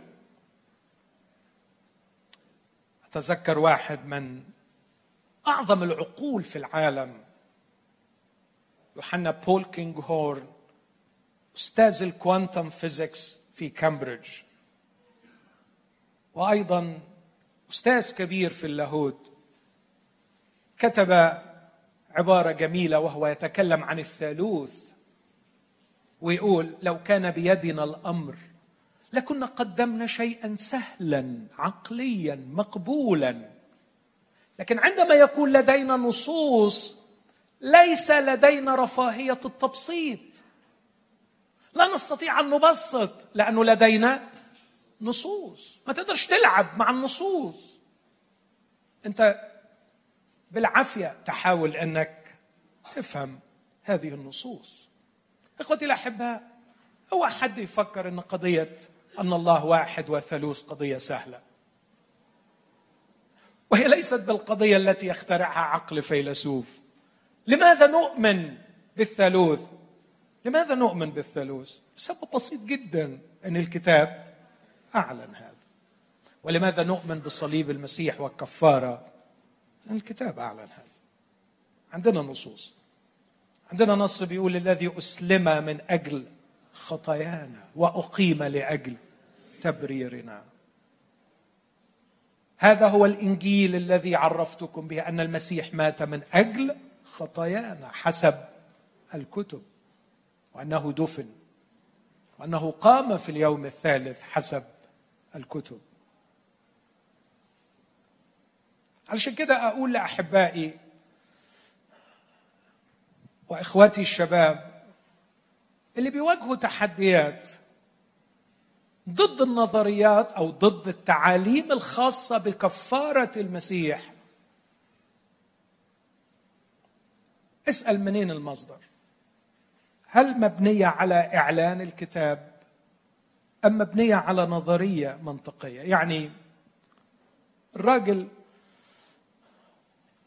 أتذكر واحد من أعظم العقول في العالم يوحنا بولكينغهورن أستاذ ال quantum physics في كامبريدج. وأيضا أستاذ كبير في اللاهوت. كتب عبارة جميلة وهو يتكلم عن الثالوث ويقول لو كان بيدنا الأمر لكنا قدمنا شيئا سهلا عقليا مقبولا. لكن عندما يكون لدينا نصوص ليس لدينا رفاهية التبسيط. لا نستطيع أن نبسط لأنه لدينا نصوص. ما تقدرش تلعب مع النصوص. أنت بالعافية تحاول أنك تفهم هذه النصوص. إخوتي الاحباء هو حد يفكر إن قضية أن الله واحد وثالوث قضية سهلة. وهي ليست بالقضية التي يخترعها عقل فيلسوف. لماذا نؤمن بالثالوث؟ لماذا نؤمن بالثالوث؟ سبب بسيط جدا أن الكتاب أعلن هذا. ولماذا نؤمن بصليب المسيح والكفارة؟ الكتاب أعلن هذا. عندنا نصوص. عندنا نص بيقول الذي أسلم من أجل خطايانا وأقيم لأجل تبريرنا. هذا هو الإنجيل الذي عرفتكم به أن المسيح مات من أجل خطايانا حسب الكتب وأنه دفن وأنه قام في اليوم الثالث حسب الكتب. علشان كده أقول لأحبائي وإخواتي الشباب اللي بيواجهوا تحديات ضد النظريات أو ضد التعاليم الخاصة بكفارة المسيح. اسأل منين المصدر؟ هل مبنية على إعلان الكتاب أم مبنية على نظرية منطقية؟ يعني الراجل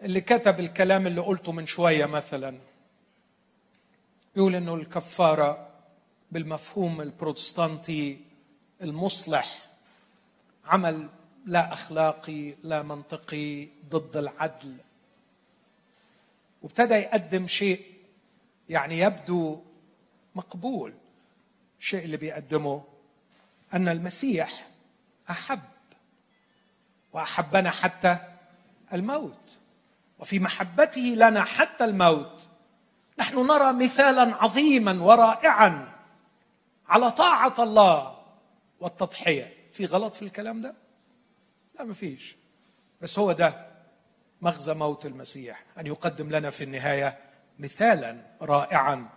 اللي كتب الكلام اللي قلته من شوية مثلا يقول إنه الكفارة بالمفهوم البروتستانتي المصلح عمل لا أخلاقي لا منطقي ضد العدل. وابتدى يقدم شيء يعني يبدو مقبول الشيء اللي بيقدمه أن المسيح أحب وأحبنا حتى الموت. وفي محبته لنا حتى الموت. نحن نرى مثالا عظيما ورائعا على طاعة الله والتضحية. في غلط في الكلام ده؟ لا ما فيش. بس هو ده مغزى موت المسيح أن يقدم لنا في النهاية مثالا رائعا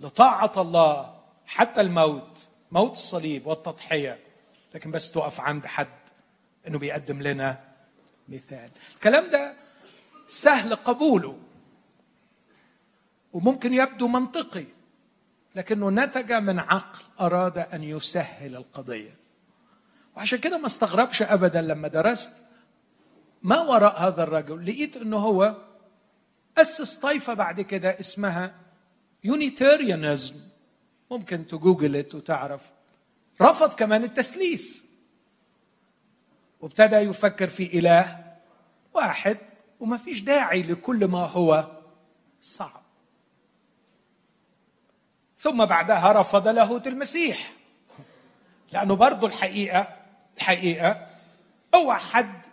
لطاعة الله حتى الموت موت الصليب والتضحية. لكن بس تقف عند حد إنه بيقدم لنا مثال. الكلام ده سهل قبوله. وممكن يبدو منطقي لكنه نتج من عقل أراد أن يسهل القضية. وعشان كده ما استغربش ابدا لما درست ما وراء هذا الرجل. لقيت إنه هو أسس طائفة بعد كده اسمها يونيتيريانزم ممكن تجوجلت وتعرف. رفض كمان التسليس. وابتدى يفكر في إله واحد. وما فيش داعي لكل ما هو صعب. ثم بعدها رفض لاهوت المسيح. لأنه برضه الحقيقة الحقيقة اوعى حد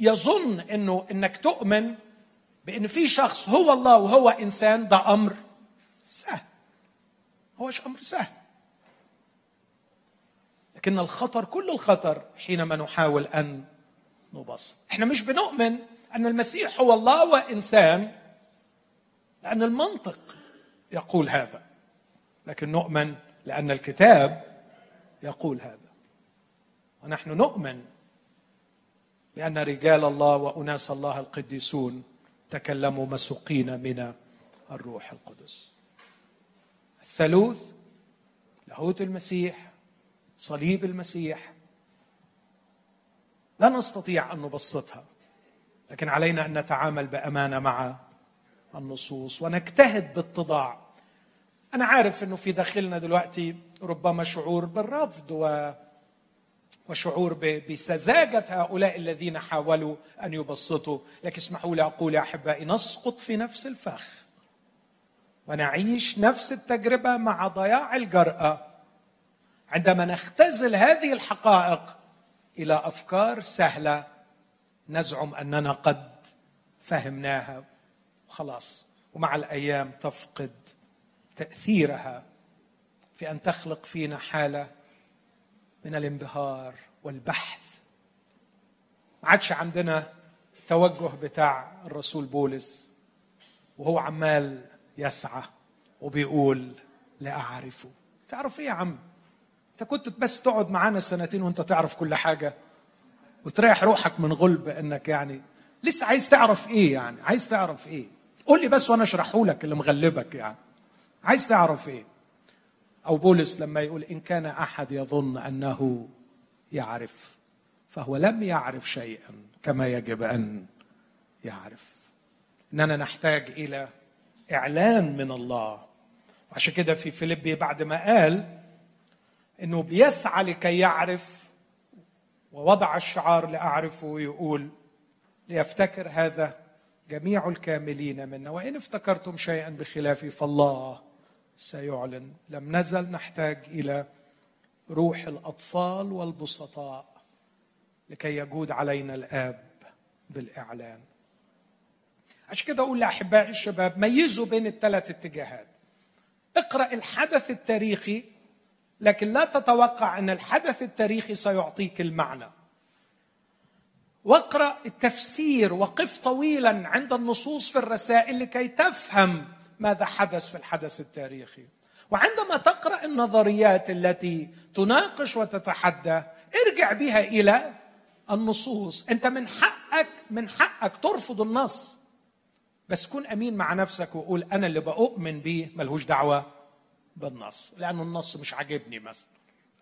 يظن إنه إنك تؤمن بإن في شخص هو الله وهو إنسان ده أمر سهل. هوش أمر سهل. لكن الخطر كل الخطر حينما نحاول أن نبسط. إحنا مش بنؤمن أن المسيح هو الله وإنسان لأن المنطق يقول هذا. لكن نؤمن لأن الكتاب يقول هذا. ونحن نؤمن بان رجال الله وأناس الله القديسون تكلموا مسوقين من الروح القدس. الثالوث لاهوت المسيح صليب المسيح. لا نستطيع أن نبسطها. لكن علينا أن نتعامل بأمانة مع النصوص ونجتهد باتضاع أنا عارف إنه في داخلنا دلوقتي ربما شعور بالرفض و وشعور بسذاجة هؤلاء الذين حاولوا أن يبسطوا. لكن اسمحوا لي أقول يا أحبائي نسقط في نفس الفخ ونعيش نفس التجربة مع ضياع الجرأة عندما نختزل هذه الحقائق إلى أفكار سهلة نزعم أننا قد فهمناها. وخلاص ومع الأيام تفقد تأثيرها في أن تخلق فينا حالة من الانبهار والبحث. ما عادش عندنا توجه بتاع الرسول بولس وهو عمال يسعى وبيقول لا أعرفه. تعرف إيه يا عم؟ أنت كنت بس تقعد معانا سنتين وأنت تعرف كل حاجة. وتريح روحك من غلب إنك يعني لسه عايز تعرف إيه يعني عايز تعرف إيه. قول لي بس وأنا أشرحه لك اللي مغلبك يعني. عايز تعرف إيه؟ أو بولس لما يقول إن كان أحد يظن أنه يعرف فهو لم يعرف شيئا كما يجب أن يعرف. إننا نحتاج إلى إعلان من الله. وعشان كده في فيليبي بعد ما قال إنه بيسعى لكي يعرف ووضع الشعار لاعرفه يقول ليفتكر هذا جميع الكاملين منا وإن افتكرتم شيئا بخلافي فالله سيعلن. لم نزل نحتاج إلى روح الأطفال والبسطاء لكي يجود علينا الآب بالإعلان. عشان كده أقول لأحبائي الشباب ميزوا بين الثلاث اتجاهات. اقرأ الحدث التاريخي لكن لا تتوقع أن الحدث التاريخي سيعطيك المعنى. واقرأ التفسير وقف طويلا عند النصوص في الرسائل لكي تفهم ماذا حدث في الحدث التاريخي. وعندما تقرأ النظريات التي تناقش وتتحدى ارجع بها إلى النصوص. أنت من حقك من حقك ترفض النص. بس كن أمين مع نفسك وقول أنا اللي بؤمن بيه ملهوش دعوة. بالنص لأنه النص مش عاجبني مثلا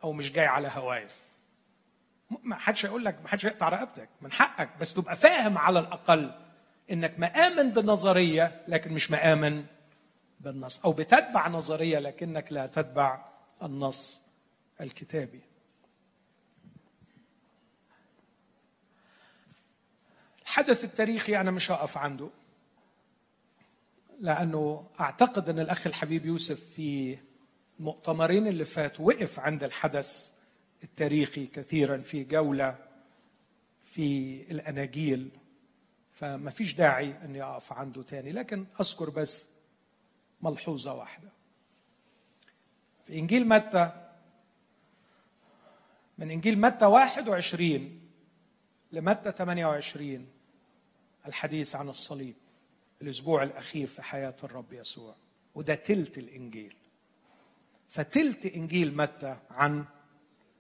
أو مش جاي على هوايا ما حدش يقول لك ما حدش يقطع رقبتك من حقك. بس تبقى فاهم على الأقل إنك مآمن بنظرية لكن مش مآمن بالنص. أو بتتبع نظرية لكنك لا تتبع النص الكتابي. الحدث التاريخي أنا مش هقف عنده. لأنه أعتقد أن الأخ الحبيب يوسف في المؤتمرين اللي فات وقف عند الحدث التاريخي كثيرا في جولة في الأناجيل فما فيش داعي اني اقف عنده تاني لكن أذكر بس ملحوظة واحدة. في إنجيل متى؟ من إنجيل متى 21 لمتى 28 الحديث عن الصليب. الأسبوع الأخير في حياة الرب يسوع وده تلت الإنجيل. فتلت إنجيل متى؟ عن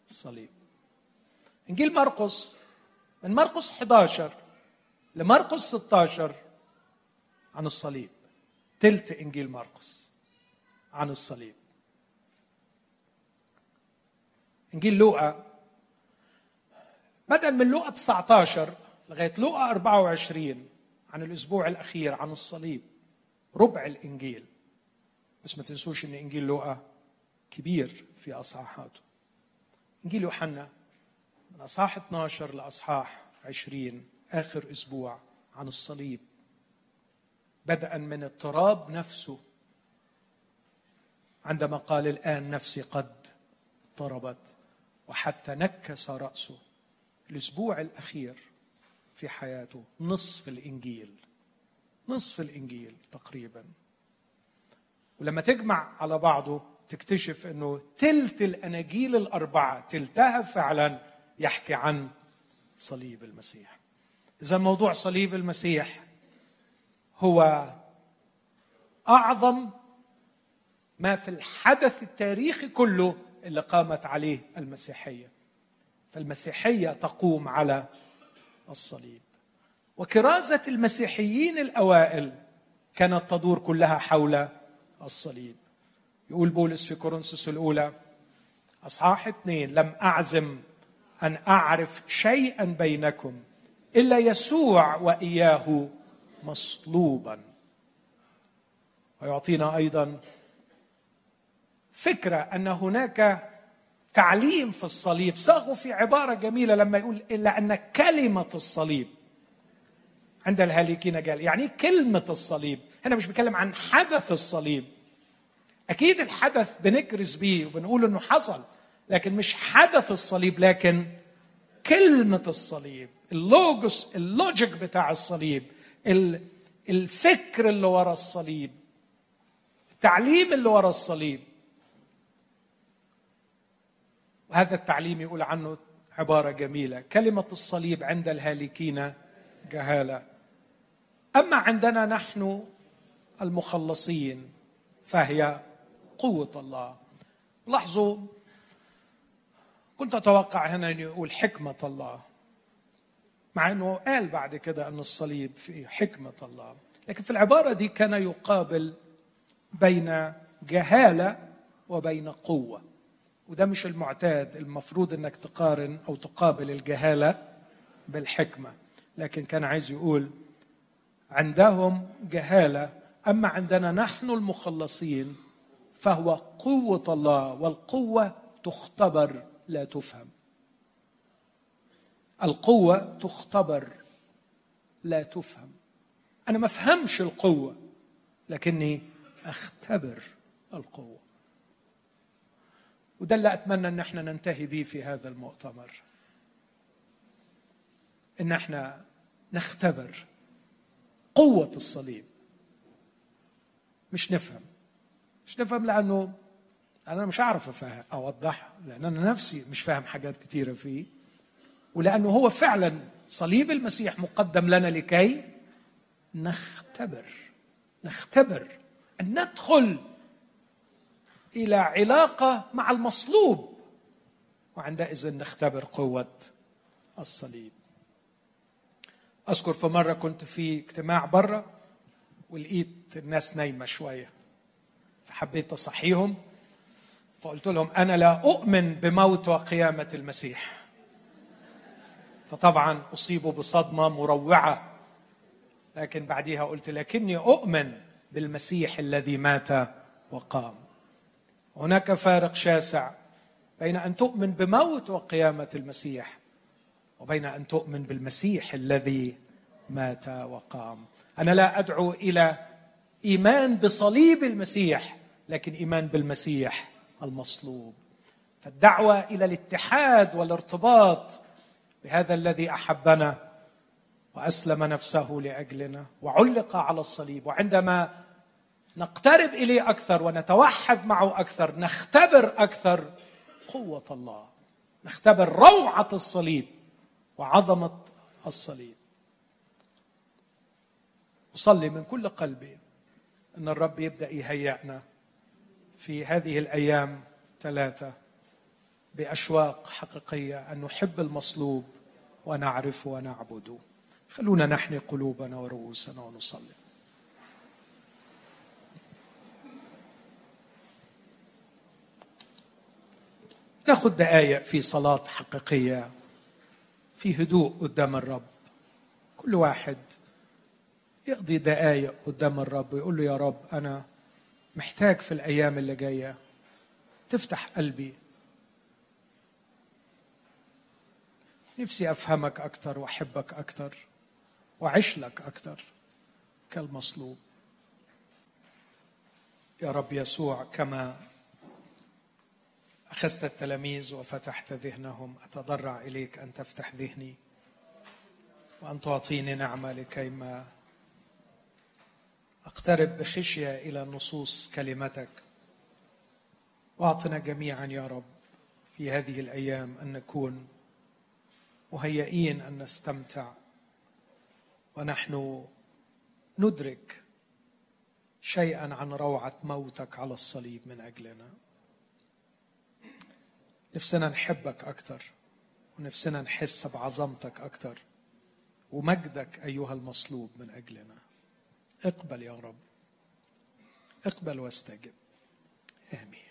الصليب. إنجيل مرقس من مرقس 11 لمرقس 16 عن الصليب. تلت إنجيل مرقس عن الصليب. إنجيل لوقا بدل من لوقا 19 لغاية لوقا 24 عن الأسبوع الأخير عن الصليب ربع الإنجيل. بس ما تنسوش إن إنجيل لوقا كبير في أصحاحاته. إنجيل يوحنا من أصحاح 12 لأصحاح 20 آخر أسبوع عن الصليب. بدءا من التراب نفسه. عندما قال الآن نفسي قد اضطربت وحتى نكس رأسه. الأسبوع الأخير في حياته. نصف الإنجيل. نصف الإنجيل تقريبا. ولما تجمع على بعضه تكتشف إنه تلت الأناجيل الأربعة تلتها فعلا يحكي عن صليب المسيح. إذا موضوع صليب المسيح هو أعظم ما في الحدث التاريخي كله اللي قامت عليه المسيحية. فالمسيحية تقوم على الصليب. وكرازة المسيحيين الأوائل كانت تدور كلها حول الصليب. يقول بولس في كورنثوس الأولى أصحاح اثنين لم أعزم أن أعرف شيئا بينكم إلا يسوع وإياه مصلوبا. ويعطينا أيضا فكرة أن هناك تعليم في الصليب. صاغه في عبارة جميلة لما يقول إلا أن كلمة الصليب. عند الهالكين قال يعني كلمة الصليب. هنا مش بيتكلم عن حدث الصليب. أكيد الحدث بنكرز بيه وبنقول إنه حصل لكن مش حدث الصليب لكن كلمة الصليب. ال logos ال logic بتاع الصليب. الفكر اللي ورا الصليب. التعليم اللي ورا الصليب. وهذا التعليم يقول عنه عبارة جميلة. كلمة الصليب عند الهالكين جهالة. أما عندنا نحن المخلصين فهي قوة الله. لاحظوا كنت أتوقع هنا أن يقول حكمة الله مع أنه قال بعد كده أن الصليب في حكمة الله. لكن في العبارة دي كان يقابل بين جهالة وبين قوة. وده مش المعتاد المفروض إنك تقارن أو تقابل الجهالة بالحكمة لكن كان عايز يقول عندهم جهالة أما عندنا نحن المخلصين فهو قوة الله والقوة تختبر لا تفهم. القوة تختبر لا تفهم. أنا ما أفهمش القوة لكني أختبر القوة. وده اللي أتمنى إن إحنا ننتهي به في هذا المؤتمر. إن إحنا نختبر قوة الصليب. مش نفهم. مش نفهم لأنه أنا مش عارف أفهم اوضحها لأن أنا نفسي مش فاهم حاجات كثيره فيه. ولأنه هو فعلا صليب المسيح مقدم لنا لكي نختبر. نختبر. أن ندخل إلى علاقة مع المصلوب. وعندئذ نختبر قوة الصليب. أذكر في مرة كنت في اجتماع بره ولقيت الناس نايمة شوية. فحبيت أصحيهم. فقلت لهم أنا لا أؤمن بموت وقيامة المسيح. فطبعا اصيبوا بصدمة مروعة. لكن بعدها قلت لكني أؤمن بالمسيح الذي مات وقام. هناك فارق شاسع بين أن تؤمن بموت وقيامة المسيح وبين أن تؤمن بالمسيح الذي مات وقام. أنا لا أدعو إلى إيمان بصليب المسيح لكن إيمان بالمسيح المصلوب. فالدعوة إلى الاتحاد والارتباط بهذا الذي أحبنا وأسلم نفسه لأجلنا وعلق على الصليب. وعندما نقترب إليه أكثر ونتوحد معه أكثر نختبر أكثر قوة الله نختبر روعة الصليب وعظمة الصليب. أصلي من كل قلبي أن الرب يبدأ يهيئنا في هذه الأيام ثلاثة بأشواق حقيقية أن نحب المصلوب ونعرفه ونعبده. خلونا نحني قلوبنا ورؤوسنا ونصلي. ناخذ دقائق في صلاة حقيقية في هدوء قدام الرب. كل واحد يقضي دقائق قدام الرب ويقول له يا رب أنا محتاج في الأيام اللي جاية تفتح قلبي. نفسي أفهمك أكثر وأحبك أكثر وأعيش لك أكثر كالمصلوب. يا رب يسوع كما أخذت التلاميذ وفتحت ذهنهم. أتضرع إليك أن تفتح ذهني وأن تعطيني نعمة لكيما أقترب بخشية إلى نصوص كلمتك. وأعطنا جميعا يا رب في هذه الأيام أن نكون مهيئين أن نستمتع ونحن ندرك شيئا عن روعة موتك على الصليب من أجلنا. نفسنا نحبك أكثر ونفسنا نحس بعظمتك أكثر ومجدك أيها المصلوب من أجلنا. اقبل يا رب. اقبل واستجب. آمين.